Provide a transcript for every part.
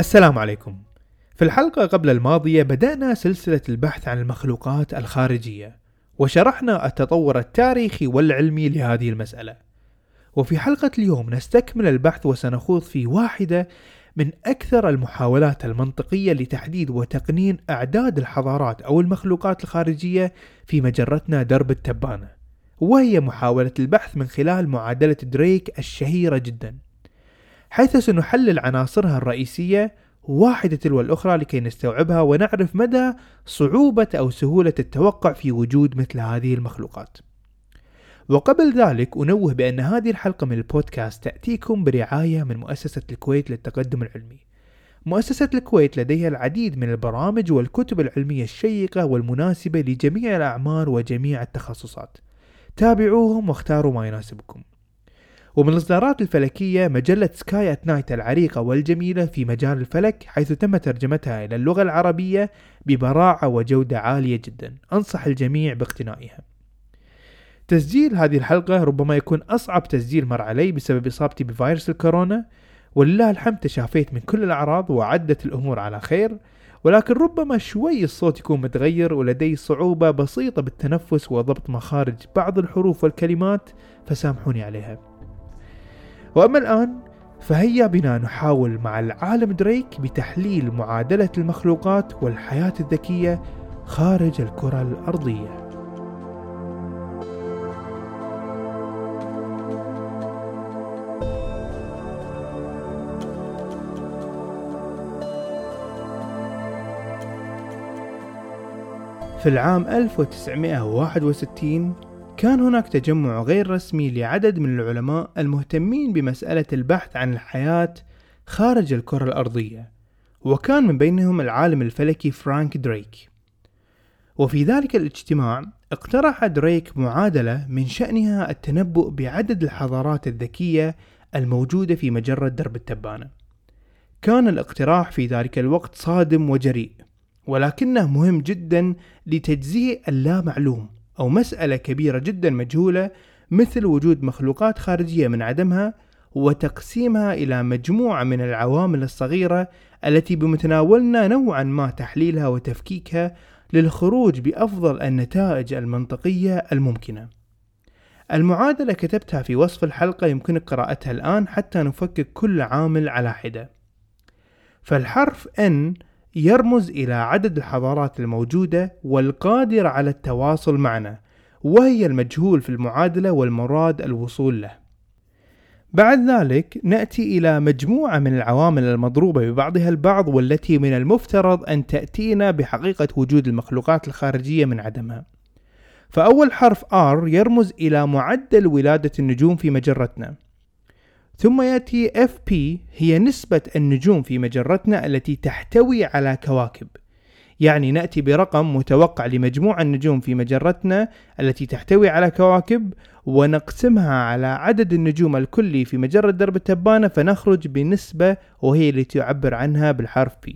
السلام عليكم. في الحلقة قبل الماضية بدأنا سلسلة البحث عن المخلوقات الخارجية وشرحنا التطور التاريخي والعلمي لهذه المسألة. وفي حلقة اليوم نستكمل البحث وسنخوض في واحدة من أكثر المحاولات المنطقية لتحديد وتقنين أعداد الحضارات أو المخلوقات الخارجية في مجرتنا درب التبانة. وهي محاولة البحث من خلال معادلة دريك الشهيرة جدا. حيث سنحلل عناصرها الرئيسية واحدة تلو الأخرى لكي نستوعبها ونعرف مدى صعوبة أو سهولة التوقع في وجود مثل هذه المخلوقات. وقبل ذلك أنوه بأن هذه الحلقة من البودكاست تأتيكم برعاية من مؤسسة الكويت للتقدم العلمي. مؤسسة الكويت لديها العديد من البرامج والكتب العلمية الشيقة والمناسبة لجميع الأعمار وجميع التخصصات. تابعوهم واختاروا ما يناسبكم. ومن الإصدارات الفلكية مجلة سكاي أت نايت العريقة والجميلة في مجال الفلك حيث تم ترجمتها إلى اللغة العربية ببراعة وجودة عالية جدا. أنصح الجميع باقتنائها. تسجيل هذه الحلقة ربما يكون أصعب تسجيل مر علي بسبب إصابتي بفيروس الكورونا. ولله الحمد تشافيت من كل الأعراض وعدت الأمور على خير. ولكن ربما شوي الصوت يكون متغير ولدي صعوبة بسيطة بالتنفس وضبط مخارج بعض الحروف والكلمات فسامحوني عليها. وأما الآن فهيا بنا نحاول مع العالم دريك بتحليل معادلة المخلوقات والحياة الذكية خارج الكرة الأرضية. في العام 1961 كان هناك تجمع غير رسمي لعدد من العلماء المهتمين بمسألة البحث عن الحياة خارج الكرة الأرضية وكان من بينهم العالم الفلكي فرانك دريك. وفي ذلك الاجتماع اقترح دريك معادلة من شأنها التنبؤ بعدد الحضارات الذكية الموجودة في مجرة درب التبانة. كان الاقتراح في ذلك الوقت صادم وجريء ولكنه مهم جدا لتجزيء اللامعلوم. أو مسألة كبيرة جدا مجهولة مثل وجود مخلوقات خارجية من عدمها وتقسيمها إلى مجموعة من العوامل الصغيرة التي بمتناولنا نوعا ما تحليلها وتفكيكها للخروج بأفضل النتائج المنطقية الممكنة. المعادلة كتبتها في وصف الحلقة يمكنك قراءتها الآن حتى نفكك كل عامل على حدة. فالحرف N يرمز إلى عدد الحضارات الموجودة والقادرة على التواصل معنا وهي المجهول في المعادلة والمراد الوصول له. بعد ذلك نأتي إلى مجموعة من العوامل المضروبة ببعضها البعض والتي من المفترض أن تأتينا بحقيقة وجود المخلوقات الخارجية من عدمها. فأول حرف R يرمز إلى معدل ولادة النجوم في مجرتنا. ثم يأتي FP هي نسبة النجوم في مجرتنا التي تحتوي على كواكب. يعني نأتي برقم متوقع لمجموع النجوم في مجرتنا التي تحتوي على كواكب ونقسمها على عدد النجوم الكلي في مجرة درب التبانة فنخرج بنسبة وهي التي تعبر عنها بالحرف P.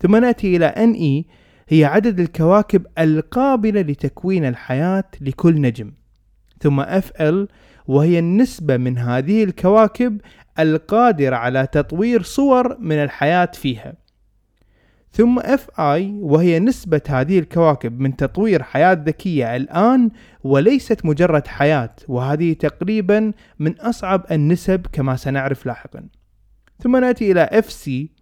ثم نأتي إلى NE هي عدد الكواكب القابلة لتكوين الحياة لكل نجم. ثم FL وهي النسبة من هذه الكواكب القادرة على تطوير صور من الحياة فيها. ثم اي وهي نسبة هذه الكواكب من تطوير حياة ذكية الآن وليست مجرد حياة وهذه تقريبا من أصعب النسب كما سنعرف لاحقا. ثم نأتي إلى سي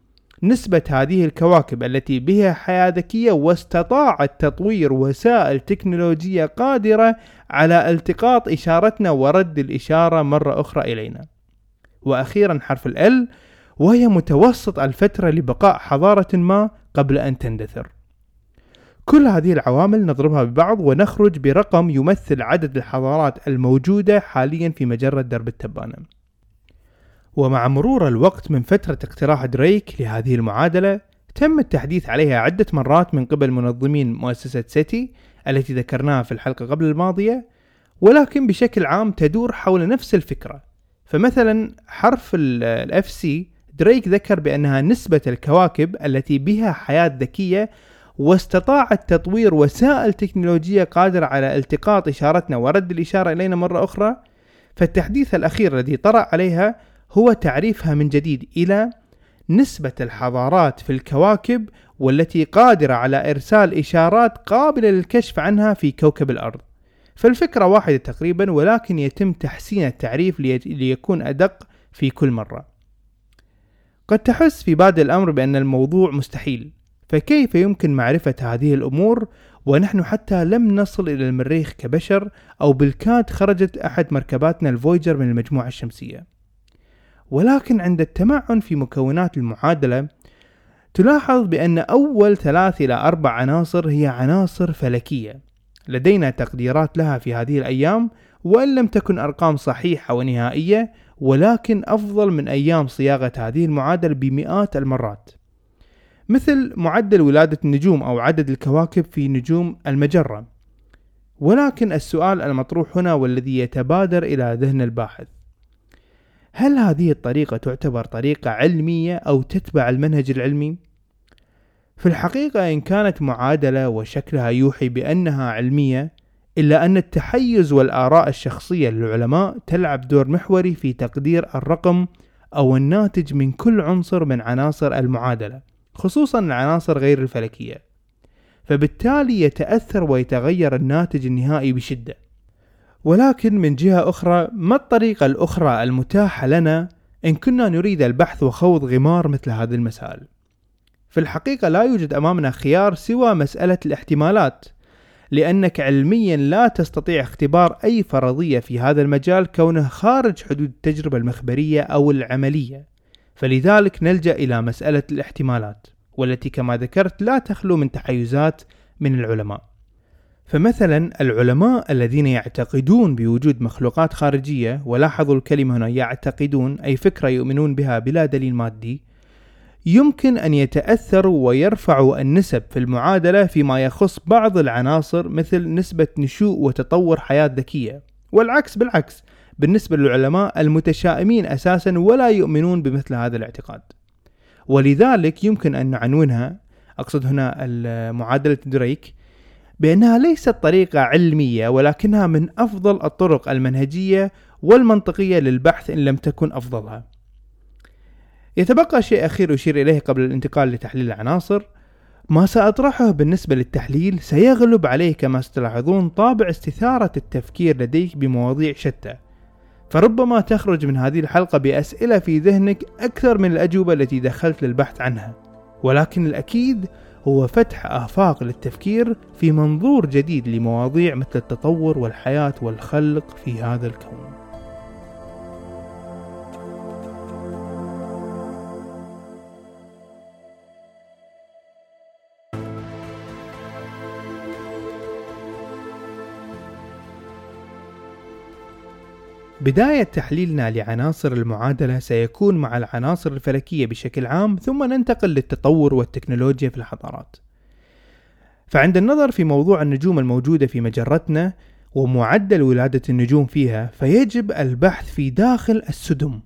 نسبة هذه الكواكب التي بها حياة ذكية واستطاعت تطوير وسائل تكنولوجية قادرة على التقاط إشارتنا ورد الإشارة مرة أخرى إلينا. وأخيرا حرف ال وهي متوسط الفترة لبقاء حضارة ما قبل أن تندثر. كل هذه العوامل نضربها ببعض ونخرج برقم يمثل عدد الحضارات الموجودة حاليا في مجرة درب التبانة. ومع مرور الوقت من فترة اقتراح دريك لهذه المعادلة تم التحديث عليها عدة مرات من قبل منظمين مؤسسة سيتي التي ذكرناها في الحلقة قبل الماضية ولكن بشكل عام تدور حول نفس الفكرة. فمثلا حرف ال FC دريك ذكر بأنها نسبة الكواكب التي بها حياة ذكية واستطاعت تطوير وسائل تكنولوجية قادرة على التقاط إشارتنا ورد الإشارة إلينا مرة أخرى. فالتحديث الأخير الذي طرأ عليها هو تعريفها من جديد إلى نسبة الحضارات في الكواكب والتي قادرة على إرسال إشارات قابلة للكشف عنها في كوكب الأرض. فالفكرة واحدة تقريبا ولكن يتم تحسين التعريف ليكون أدق في كل مرة. قد تحس في بادئ الأمر بأن الموضوع مستحيل فكيف يمكن معرفة هذه الأمور؟ ونحن حتى لم نصل إلى المريخ كبشر أو بالكاد خرجت أحد مركباتنا الفويجر من المجموعة الشمسية. ولكن عند التمعن في مكونات المعادلة تلاحظ بأن أول ثلاث إلى أربع عناصر هي عناصر فلكية. لدينا تقديرات لها في هذه الأيام وإن لم تكن أرقام صحيحة ونهائية ولكن أفضل من أيام صياغة هذه المعادلة بمئات المرات. مثل معدل ولادة النجوم أو عدد الكواكب في نجوم المجرة. ولكن السؤال المطروح هنا والذي يتبادر إلى ذهن الباحث. هل هذه الطريقة تعتبر طريقة علمية أو تتبع المنهج العلمي؟ في الحقيقة إن كانت معادلة وشكلها يوحي بأنها علمية إلا أن التحيز والآراء الشخصية للعلماء تلعب دور محوري في تقدير الرقم أو الناتج من كل عنصر من عناصر المعادلة خصوصا العناصر غير الفلكية فبالتالي يتأثر ويتغير الناتج النهائي بشدة ولكن من جهة أخرى ما الطريقة الأخرى المتاحة لنا إن كنا نريد البحث وخوض غمار مثل هذه المسائل في الحقيقة لا يوجد أمامنا خيار سوى مسألة الاحتمالات لأنك علميا لا تستطيع اختبار أي فرضية في هذا المجال كونه خارج حدود التجربة المخبرية أو العملية. فلذلك نلجأ إلى مسألة الاحتمالات والتي كما ذكرت لا تخلو من تحيزات من العلماء. فمثلا العلماء الذين يعتقدون بوجود مخلوقات خارجية ولاحظوا الكلمة هنا يعتقدون أي فكرة يؤمنون بها بلا دليل مادي يمكن أن يتأثروا ويرفعوا النسب في المعادلة فيما يخص بعض العناصر مثل نسبة نشوء وتطور حياة ذكية. والعكس بالعكس بالنسبة للعلماء المتشائمين أساسا ولا يؤمنون بمثل هذا الاعتقاد. ولذلك يمكن أن نعنونها. أقصد هنا معادلة دريك. بأنها ليست طريقة علمية ولكنها من أفضل الطرق المنهجية والمنطقية للبحث إن لم تكن أفضلها. يتبقى شيء أخير أشير إليه قبل الانتقال لتحليل العناصر. ما سأطرحه بالنسبة للتحليل سيغلب عليه كما ستلاحظون طابع استثارة التفكير لديك بمواضيع شتى. فربما تخرج من هذه الحلقة بأسئلة في ذهنك أكثر من الأجوبة التي دخلت للبحث عنها. ولكن الأكيد هو فتح آفاق للتفكير في منظور جديد لمواضيع مثل التطور والحياة والخلق في هذا الكون. بداية تحليلنا لعناصر المعادلة سيكون مع العناصر الفلكية بشكل عام ثم ننتقل للتطور والتكنولوجيا في الحضارات. فعند النظر في موضوع النجوم الموجودة في مجرتنا ومعدل ولادة النجوم فيها فيجب البحث في داخل السدم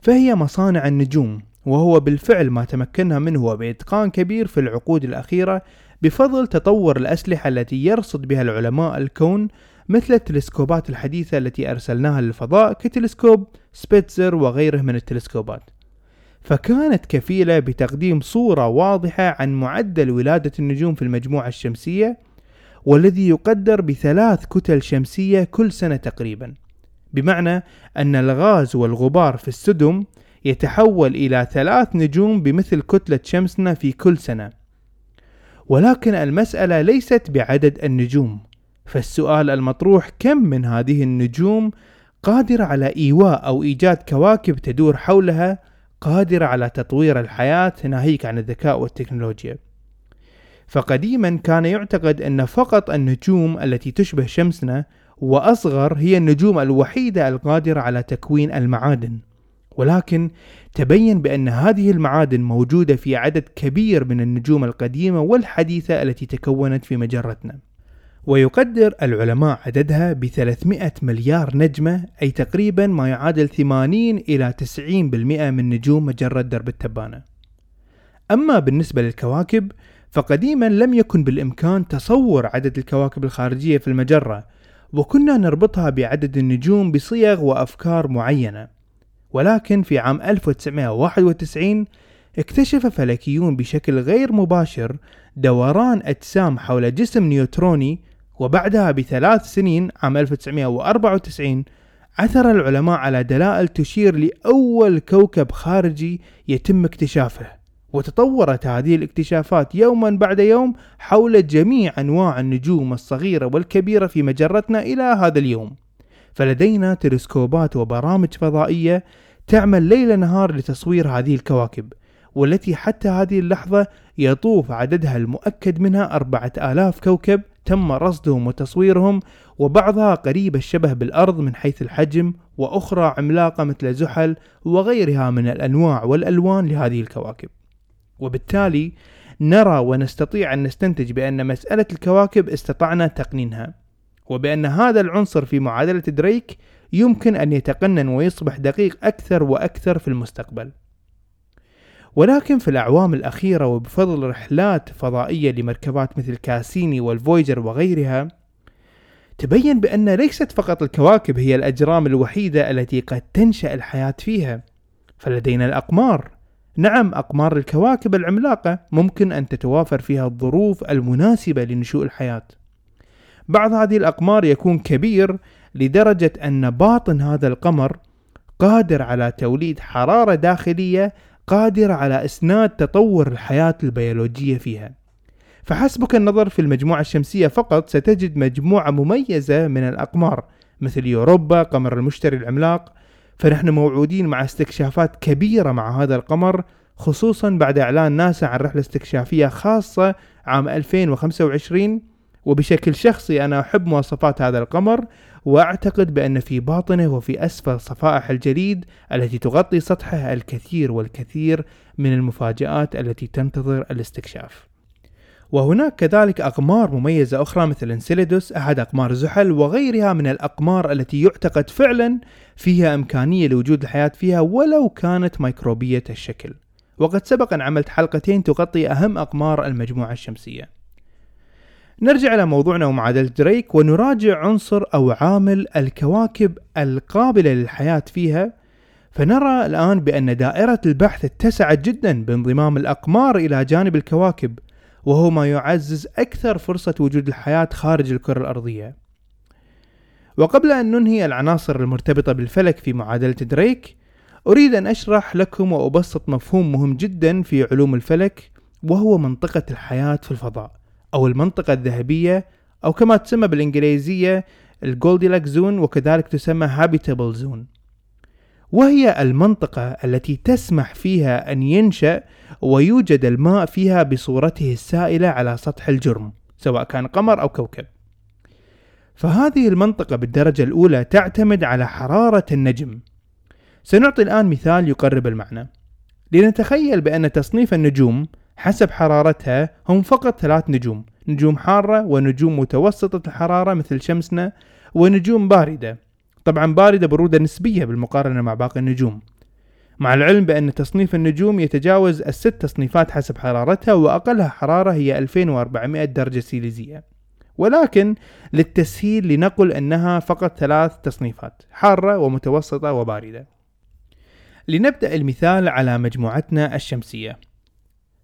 فهي مصانع النجوم وهو بالفعل ما تمكنا منه بإتقان كبير في العقود الأخيرة بفضل تطور الأسلحة التي يرصد بها العلماء الكون مثل التلسكوبات الحديثة التي أرسلناها للفضاء كتلسكوب سبيتزر وغيره من التلسكوبات. فكانت كفيلة بتقديم صورة واضحة عن معدل ولادة النجوم في المجموعة الشمسية والذي يقدر بثلاث كتل شمسية كل سنة تقريبا. بمعنى أن الغاز والغبار في السدم يتحول إلى ثلاث نجوم بمثل كتلة شمسنا في كل سنة. ولكن المسألة ليست بعدد النجوم. فالسؤال المطروح كم من هذه النجوم قادرة على إيواء أو إيجاد كواكب تدور حولها قادرة على تطوير الحياة ناهيك عن الذكاء والتكنولوجيا؟ فقديما كان يعتقد أن فقط النجوم التي تشبه شمسنا وأصغر هي النجوم الوحيدة القادرة على تكوين المعادن. ولكن تبين بأن هذه المعادن موجودة في عدد كبير من النجوم القديمة والحديثة التي تكونت في مجرتنا. ويقدر العلماء عددها ب 300 مليار نجمة أي تقريبا ما يعادل 80 إلى 90% من نجوم مجرة درب التبانة. أما بالنسبة للكواكب فقديما لم يكن بالإمكان تصور عدد الكواكب الخارجية في المجرة وكنا نربطها بعدد النجوم بصيغ وأفكار معينة. ولكن في عام 1991 اكتشف فلكيون بشكل غير مباشر دوران أجسام حول جسم نيوتروني وبعدها بثلاث سنين عام 1994 عثر العلماء على دلائل تشير لأول كوكب خارجي يتم اكتشافه. وتطورت هذه الاكتشافات يوما بعد يوم حول جميع أنواع النجوم الصغيرة والكبيرة في مجرتنا إلى هذا اليوم. فلدينا تلسكوبات وبرامج فضائية تعمل ليل نهار لتصوير هذه الكواكب والتي حتى هذه اللحظة يطوف عددها المؤكد منها أربعة آلاف كوكب تم رصدهم وتصويرهم وبعضها قريب الشبه بالأرض من حيث الحجم وأخرى عملاقة مثل زحل وغيرها من الأنواع والألوان لهذه الكواكب. وبالتالي نرى ونستطيع أن نستنتج بأن مسألة الكواكب استطعنا تقنينها وبأن هذا العنصر في معادلة دريك يمكن أن يتقنن ويصبح دقيق أكثر وأكثر في المستقبل. ولكن في الأعوام الأخيرة وبفضل رحلات فضائية لمركبات مثل كاسيني والفويجر وغيرها تبين بأن ليست فقط الكواكب هي الأجرام الوحيدة التي قد تنشأ الحياة فيها فلدينا الأقمار. نعم أقمار الكواكب العملاقة ممكن أن تتوافر فيها الظروف المناسبة لنشوء الحياة. بعض هذه الأقمار يكون كبير لدرجة أن باطن هذا القمر قادر على توليد حرارة داخلية قادرة على إسناد تطور الحياة البيولوجية فيها. فحسبك النظر في المجموعة الشمسية فقط ستجد مجموعة مميزة من الأقمار مثل يوروبا قمر المشتري العملاق. فنحن موعودين مع استكشافات كبيرة مع هذا القمر خصوصا بعد إعلان ناسا عن رحلة استكشافية خاصة عام 2025 وبشكل شخصي أنا أحب مواصفات هذا القمر وأعتقد بأن في باطنه وفي أسفل صفائح الجليد التي تغطي سطحه الكثير والكثير من المفاجآت التي تنتظر الاستكشاف. وهناك كذلك أقمار مميزة أخرى مثل إنسيليدوس أحد أقمار زحل وغيرها من الأقمار التي يعتقد فعلا فيها إمكانية لوجود الحياة فيها ولو كانت ميكروبية الشكل. وقد سبق أن عملت حلقتين تغطي أهم أقمار المجموعة الشمسية. نرجع إلى موضوعنا ومعادلة دريك ونراجع عنصر أو عامل الكواكب القابلة للحياة فيها. فنرى الآن بأن دائرة البحث اتسعت جدا بانضمام الأقمار إلى جانب الكواكب وهو ما يعزز أكثر فرصة وجود الحياة خارج الكرة الأرضية. وقبل أن ننهي العناصر المرتبطة بالفلك في معادلة دريك أريد أن أشرح لكم وأبسط مفهوم مهم جدا في علوم الفلك وهو منطقة الحياة في الفضاء. أو المنطقة الذهبية أو كما تسمى بالإنجليزية ال Goldilocks zone وكذلك تسمى habitable zone وهي المنطقة التي تسمح فيها أن ينشأ ويوجد الماء فيها بصورته السائلة على سطح الجرم سواء كان قمر أو كوكب. فهذه المنطقة بالدرجة الأولى تعتمد على حرارة النجم. سنعطي الآن مثال يقرب المعنى. لنتخيل بأن تصنيف النجوم حسب حرارتها هم فقط ثلاث نجوم. نجوم حارة ونجوم متوسطة الحرارة مثل شمسنا ونجوم باردة. طبعا باردة برودة نسبية بالمقارنة مع باقي النجوم. مع العلم بأن تصنيف النجوم يتجاوز الست تصنيفات حسب حرارتها وأقلها حرارة هي 2400 درجة سيليزية. ولكن للتسهيل لنقل أنها فقط ثلاث تصنيفات حارة ومتوسطة وباردة. لنبدأ المثال على مجموعتنا الشمسية.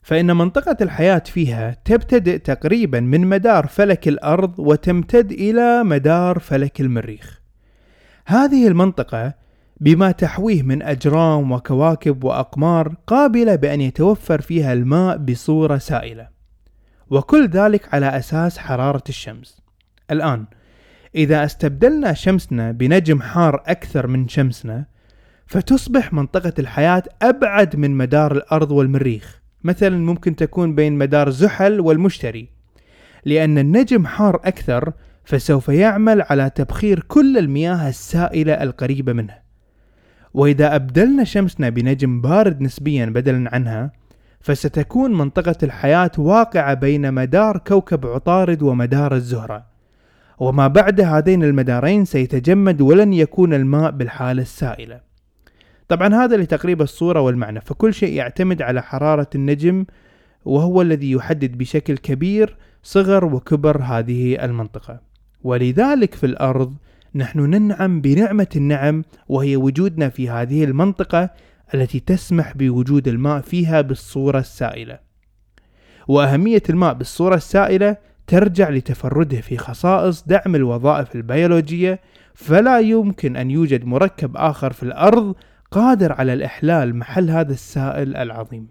فإن منطقة الحياة فيها تبتدئ تقريبا من مدار فلك الأرض وتمتد إلى مدار فلك المريخ. هذه المنطقة بما تحويه من أجرام وكواكب وأقمار قابلة بأن يتوفر فيها الماء بصورة سائلة. وكل ذلك على أساس حرارة الشمس. الآن إذا استبدلنا شمسنا بنجم حار أكثر من شمسنا فتصبح منطقة الحياة أبعد من مدار الأرض والمريخ مثلا ممكن تكون بين مدار زحل والمشتري. لأن النجم حار أكثر فسوف يعمل على تبخير كل المياه السائلة القريبة منه. وإذا أبدلنا شمسنا بنجم بارد نسبيا بدلا عنها فستكون منطقة الحياة واقعة بين مدار كوكب عطارد ومدار الزهرة. وما بعد هذين المدارين سيتجمد ولن يكون الماء بالحالة السائلة. طبعا هذا لتقريب الصورة والمعنى فكل شيء يعتمد على حرارة النجم وهو الذي يحدد بشكل كبير صغر وكبر هذه المنطقة ولذلك في الأرض نحن ننعم بنعمة النعم وهي وجودنا في هذه المنطقة التي تسمح بوجود الماء فيها بالصورة السائلة. وأهمية الماء بالصورة السائلة ترجع لتفرده في خصائص دعم الوظائف البيولوجية فلا يمكن أن يوجد مركب آخر في الأرض قادر على الإحلال محل هذا السائل العظيم.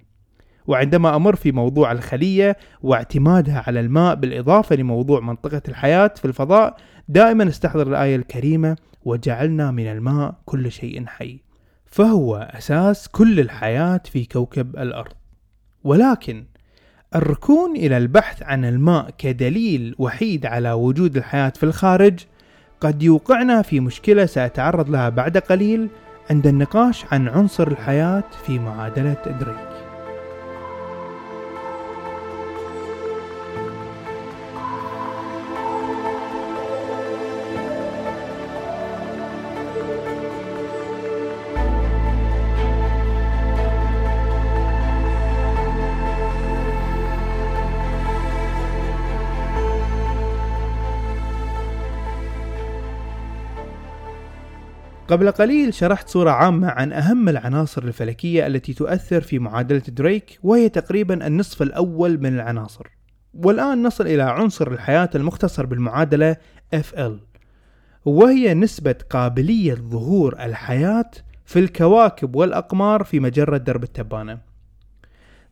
وعندما أمر في موضوع الخلية واعتمادها على الماء بالإضافة لموضوع منطقة الحياة في الفضاء دائما استحضر الآية الكريمة وجعلنا من الماء كل شيء حي فهو أساس كل الحياة في كوكب الأرض ولكن الركون إلى البحث عن الماء كدليل وحيد على وجود الحياة في الخارج قد يوقعنا في مشكلة سأتعرض لها بعد قليل عند النقاش عن عنصر الحياة في معادلة دريك قبل قليل شرحت صورة عامة عن أهم العناصر الفلكية التي تؤثر في معادلة دريك وهي تقريبا النصف الأول من العناصر. والآن نصل إلى عنصر الحياة المختصر بالمعادلة FL وهي نسبة قابلية ظهور الحياة في الكواكب والأقمار في مجرة درب التبانة.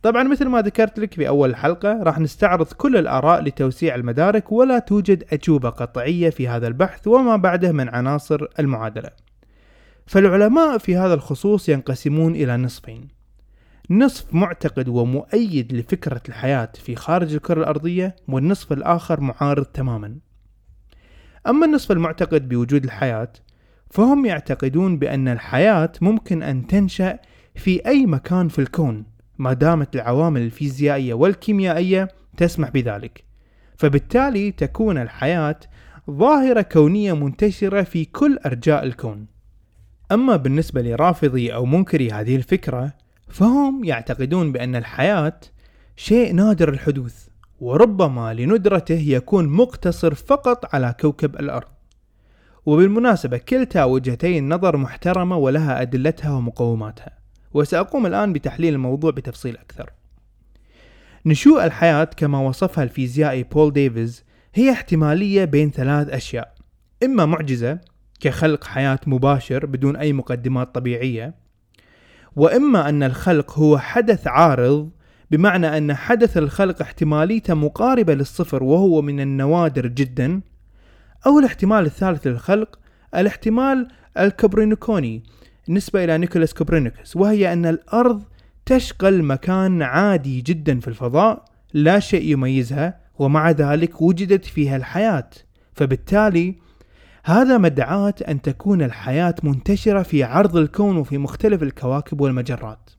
طبعا مثل ما ذكرت لك في أول الحلقة راح نستعرض كل الآراء لتوسيع المدارك ولا توجد أجوبة قطعية في هذا البحث وما بعده من عناصر المعادلة. فالعلماء في هذا الخصوص ينقسمون إلى نصفين. نصف معتقد ومؤيد لفكرة الحياة في خارج الكرة الأرضية والنصف الآخر معارض تماما. أما النصف المعتقد بوجود الحياة فهم يعتقدون بأن الحياة ممكن أن تنشأ في أي مكان في الكون ما دامت العوامل الفيزيائية والكيميائية تسمح بذلك. فبالتالي تكون الحياة ظاهرة كونية منتشرة في كل أرجاء الكون. أما بالنسبة لرافضي أو منكري هذه الفكرة فهم يعتقدون بأن الحياة شيء نادر الحدوث وربما لندرته يكون مقتصر فقط على كوكب الأرض. وبالمناسبة كلتا وجهتي النظر محترمة ولها أدلتها ومقوماتها. وسأقوم الآن بتحليل الموضوع بتفصيل أكثر. نشوء الحياة كما وصفها الفيزيائي بول ديفيز هي احتمالية بين ثلاث أشياء. إما معجزة كخلق حياة مباشر بدون أي مقدمات طبيعية. وإما أن الخلق هو حدث عارض بمعنى أن حدث الخلق احتماليته مقاربة للصفر وهو من النوادر جدا أو الاحتمال الثالث للخلق الاحتمال الكوبرنيكوني نسبة إلى نيكولاس كوبرنيكوس. وهي أن الأرض تشغل مكان عادي جدا في الفضاء لا شيء يميزها ومع ذلك وجدت فيها الحياة. فبالتالي هذا مدعاة أن تكون الحياة منتشرة في عرض الكون وفي مختلف الكواكب والمجرات.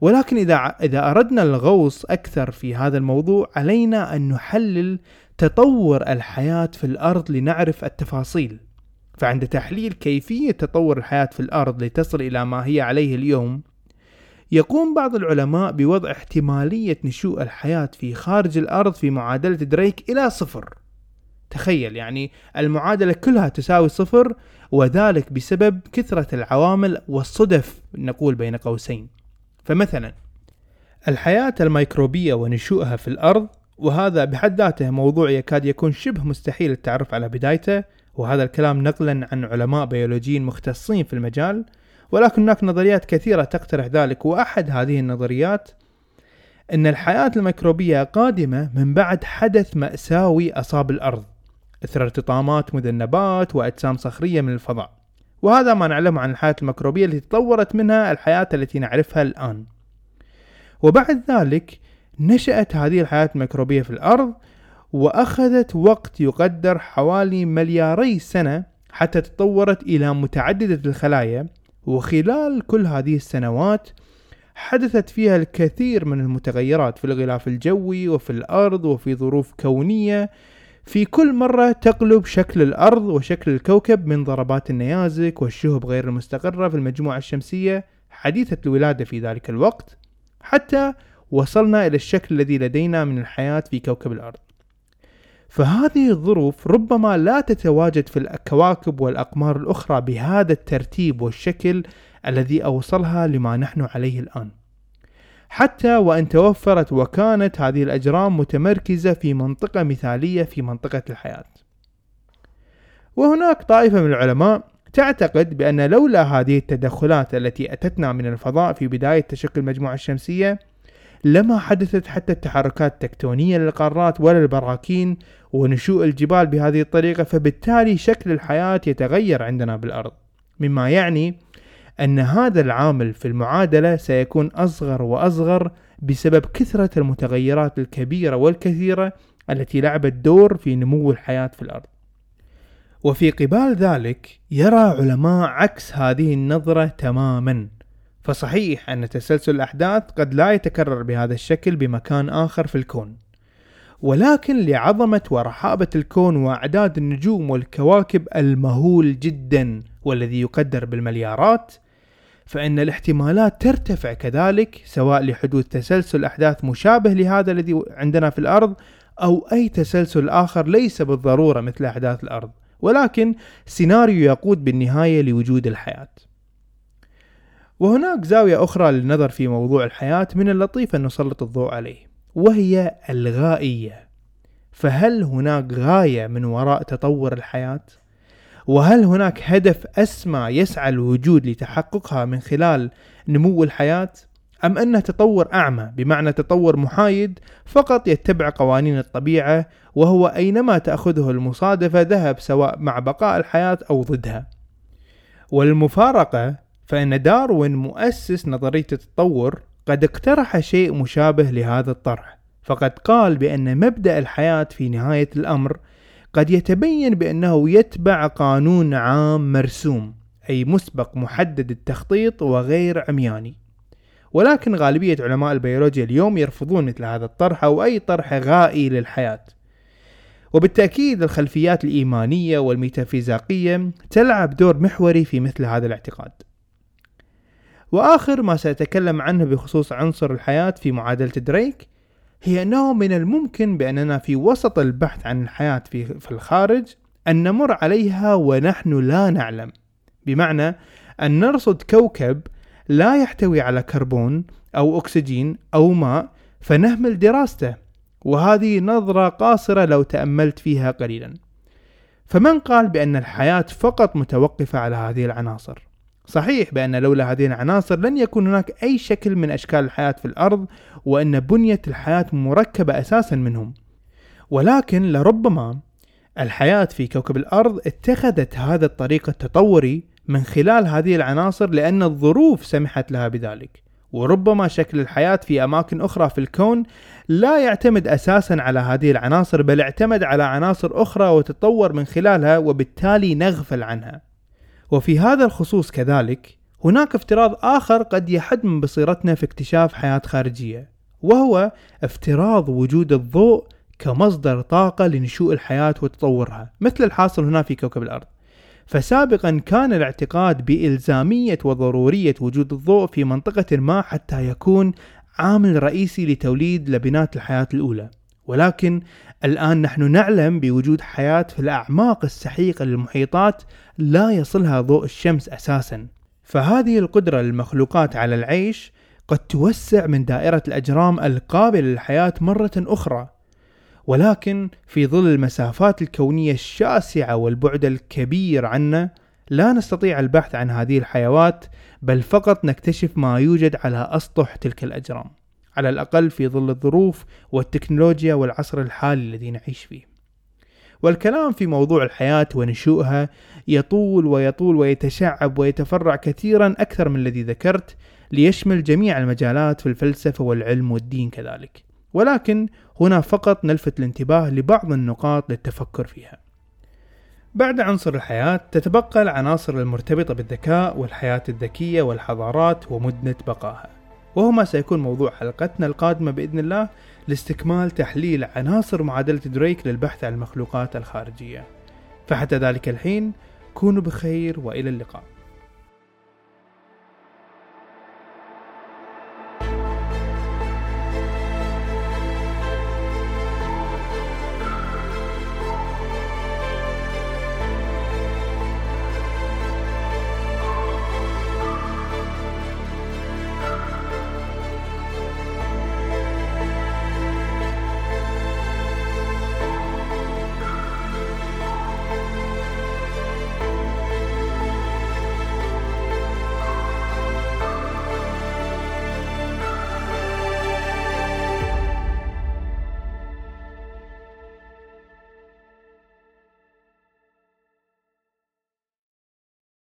ولكن إذا إذا أردنا الغوص أكثر في هذا الموضوع علينا أن نحلل تطور الحياة في الأرض لنعرف التفاصيل. فعند تحليل كيفية تطور الحياة في الأرض لتصل إلى ما هي عليه اليوم، يقوم بعض العلماء بوضع احتمالية نشوء الحياة في خارج الأرض في معادلة دريك إلى صفر. تخيل يعني المعادلة كلها تساوي صفر وذلك بسبب كثرة العوامل والصدف نقول بين قوسين. فمثلا الحياة الميكروبية ونشوئها في الأرض وهذا بحد ذاته موضوع يكاد يكون شبه مستحيل التعرف على بدايته وهذا الكلام نقلا عن علماء بيولوجيين مختصين في المجال ولكن هناك نظريات كثيرة تقترح ذلك وأحد هذه النظريات أن الحياة الميكروبية قادمة من بعد حدث مأساوي أصاب الأرض. إثر ارتطامات مذنبات وأجسام صخرية من الفضاء. وهذا ما نعلمه عن الحياة الميكروبية التي تطورت منها الحياة التي نعرفها الآن. وبعد ذلك نشأت هذه الحياة الميكروبية في الأرض وأخذت وقت يقدر حوالي ملياري سنة حتى تطورت إلى متعددة الخلايا. وخلال كل هذه السنوات حدثت فيها الكثير من المتغيرات في الغلاف الجوي وفي الأرض وفي ظروف كونية في كل مرة تقلب شكل الأرض وشكل الكوكب من ضربات النيازك والشهب غير المستقرة في المجموعة الشمسية حديثة الولادة في ذلك الوقت حتى وصلنا إلى الشكل الذي لدينا من الحياة في كوكب الأرض. فهذه الظروف ربما لا تتواجد في الكواكب والأقمار الأخرى بهذا الترتيب والشكل الذي أوصلها لما نحن عليه الآن. حتى وإن توفرت وكانت هذه الأجرام متمركزة في منطقة مثالية في منطقة الحياة. وهناك طائفة من العلماء تعتقد بأن لولا هذه التدخلات التي أتتنا من الفضاء في بداية تشكل المجموعة الشمسية لما حدثت حتى التحركات التكتونية للقارات ولا البراكين ونشوء الجبال بهذه الطريقة فبالتالي شكل الحياة يتغير عندنا بالأرض. مما يعني أن هذا العامل في المعادلة سيكون أصغر وأصغر بسبب كثرة المتغيرات الكبيرة والكثيرة التي لعبت دور في نمو الحياة في الأرض. وفي قبال ذلك يرى علماء عكس هذه النظرة تماما. فصحيح أن تسلسل الأحداث قد لا يتكرر بهذا الشكل بمكان آخر في الكون. ولكن لعظمة ورحابة الكون وأعداد النجوم والكواكب المهول جدا والذي يقدر بالمليارات فإن الاحتمالات ترتفع كذلك سواء لحدوث تسلسل أحداث مشابه لهذا الذي عندنا في الأرض أو أي تسلسل آخر ليس بالضرورة مثل أحداث الأرض. ولكن سيناريو يقود بالنهاية لوجود الحياة. وهناك زاوية أخرى للنظر في موضوع الحياة من اللطيف أن نسلط الضوء عليه وهي الغائية. فهل هناك غاية من وراء تطور الحياة؟ وهل هناك هدف أسمى يسعى الوجود لتحققها من خلال نمو الحياة؟ أم أنه تطور أعمى بمعنى تطور محايد فقط يتبع قوانين الطبيعة وهو أينما تأخذه المصادفة ذهب سواء مع بقاء الحياة أو ضدها والمفارقة فإن داروين مؤسس نظرية التطور قد اقترح شيء مشابه لهذا الطرح فقد قال بأن مبدأ الحياة في نهاية الأمر قد يتبين بأنه يتبع قانون عام مرسوم أي مسبق محدد التخطيط وغير عمياني. ولكن غالبية علماء البيولوجيا اليوم يرفضون مثل هذا الطرح أو أي طرح غائي للحياة. وبالتأكيد الخلفيات الإيمانية والميتافيزيقية تلعب دور محوري في مثل هذا الاعتقاد. وآخر ما سأتكلم عنه بخصوص عنصر الحياة في معادلة دريك هي أنه من الممكن بأننا في وسط البحث عن الحياة في, في الخارج أن نمر عليها ونحن لا نعلم. بمعنى أن نرصد كوكب لا يحتوي على كربون أو أكسجين أو ماء فنهمل دراسته وهذه نظرة قاصرة لو تأملت فيها قليلا. فمن قال بأن الحياة فقط متوقفة على هذه العناصر؟ صحيح بأن لولا هذه العناصر لن يكون هناك أي شكل من أشكال الحياة في الأرض وأن بنية الحياة مركبة أساسا منهم. ولكن لربما الحياة في كوكب الأرض اتخذت هذا الطريق التطوري من خلال هذه العناصر لأن الظروف سمحت لها بذلك. وربما شكل الحياة في أماكن أخرى في الكون لا يعتمد أساسا على هذه العناصر بل اعتمد على عناصر أخرى وتطور من خلالها وبالتالي نغفل عنها. وفي هذا الخصوص كذلك هناك افتراض آخر قد يحد من بصيرتنا في اكتشاف حياة خارجية وهو افتراض وجود الضوء كمصدر طاقة لنشوء الحياة وتطورها مثل الحاصل هنا في كوكب الأرض. فسابقا كان الاعتقاد بإلزامية وضرورية وجود الضوء في منطقة ما حتى يكون عامل رئيسي لتوليد لبنات الحياة الأولى. ولكن الآن نحن نعلم بوجود حياة في الأعماق السحيقة للمحيطات لا يصلها ضوء الشمس أساسا. فهذه القدرة للمخلوقات على العيش قد توسع من دائرة الأجرام القابلة للحياة مرة أخرى. ولكن في ظل المسافات الكونية الشاسعة والبعد الكبير عنا لا نستطيع البحث عن هذه الحيوات بل فقط نكتشف ما يوجد على أسطح تلك الأجرام. على الأقل في ظل الظروف والتكنولوجيا والعصر الحالي الذي نعيش فيه. والكلام في موضوع الحياة ونشوئها يطول ويطول ويتشعب ويتفرع كثيرا أكثر من الذي ذكرت ليشمل جميع المجالات في الفلسفة والعلم والدين كذلك. ولكن هنا فقط نلفت الانتباه لبعض النقاط للتفكر فيها. بعد عنصر الحياة تتبقى العناصر المرتبطة بالذكاء والحياة الذكية والحضارات ومدة بقائها. وهو ما سيكون موضوع حلقتنا القادمة بإذن الله لاستكمال تحليل عناصر معادلة دريك للبحث عن المخلوقات الخارجية. فحتى ذلك الحين كونوا بخير وإلى اللقاء.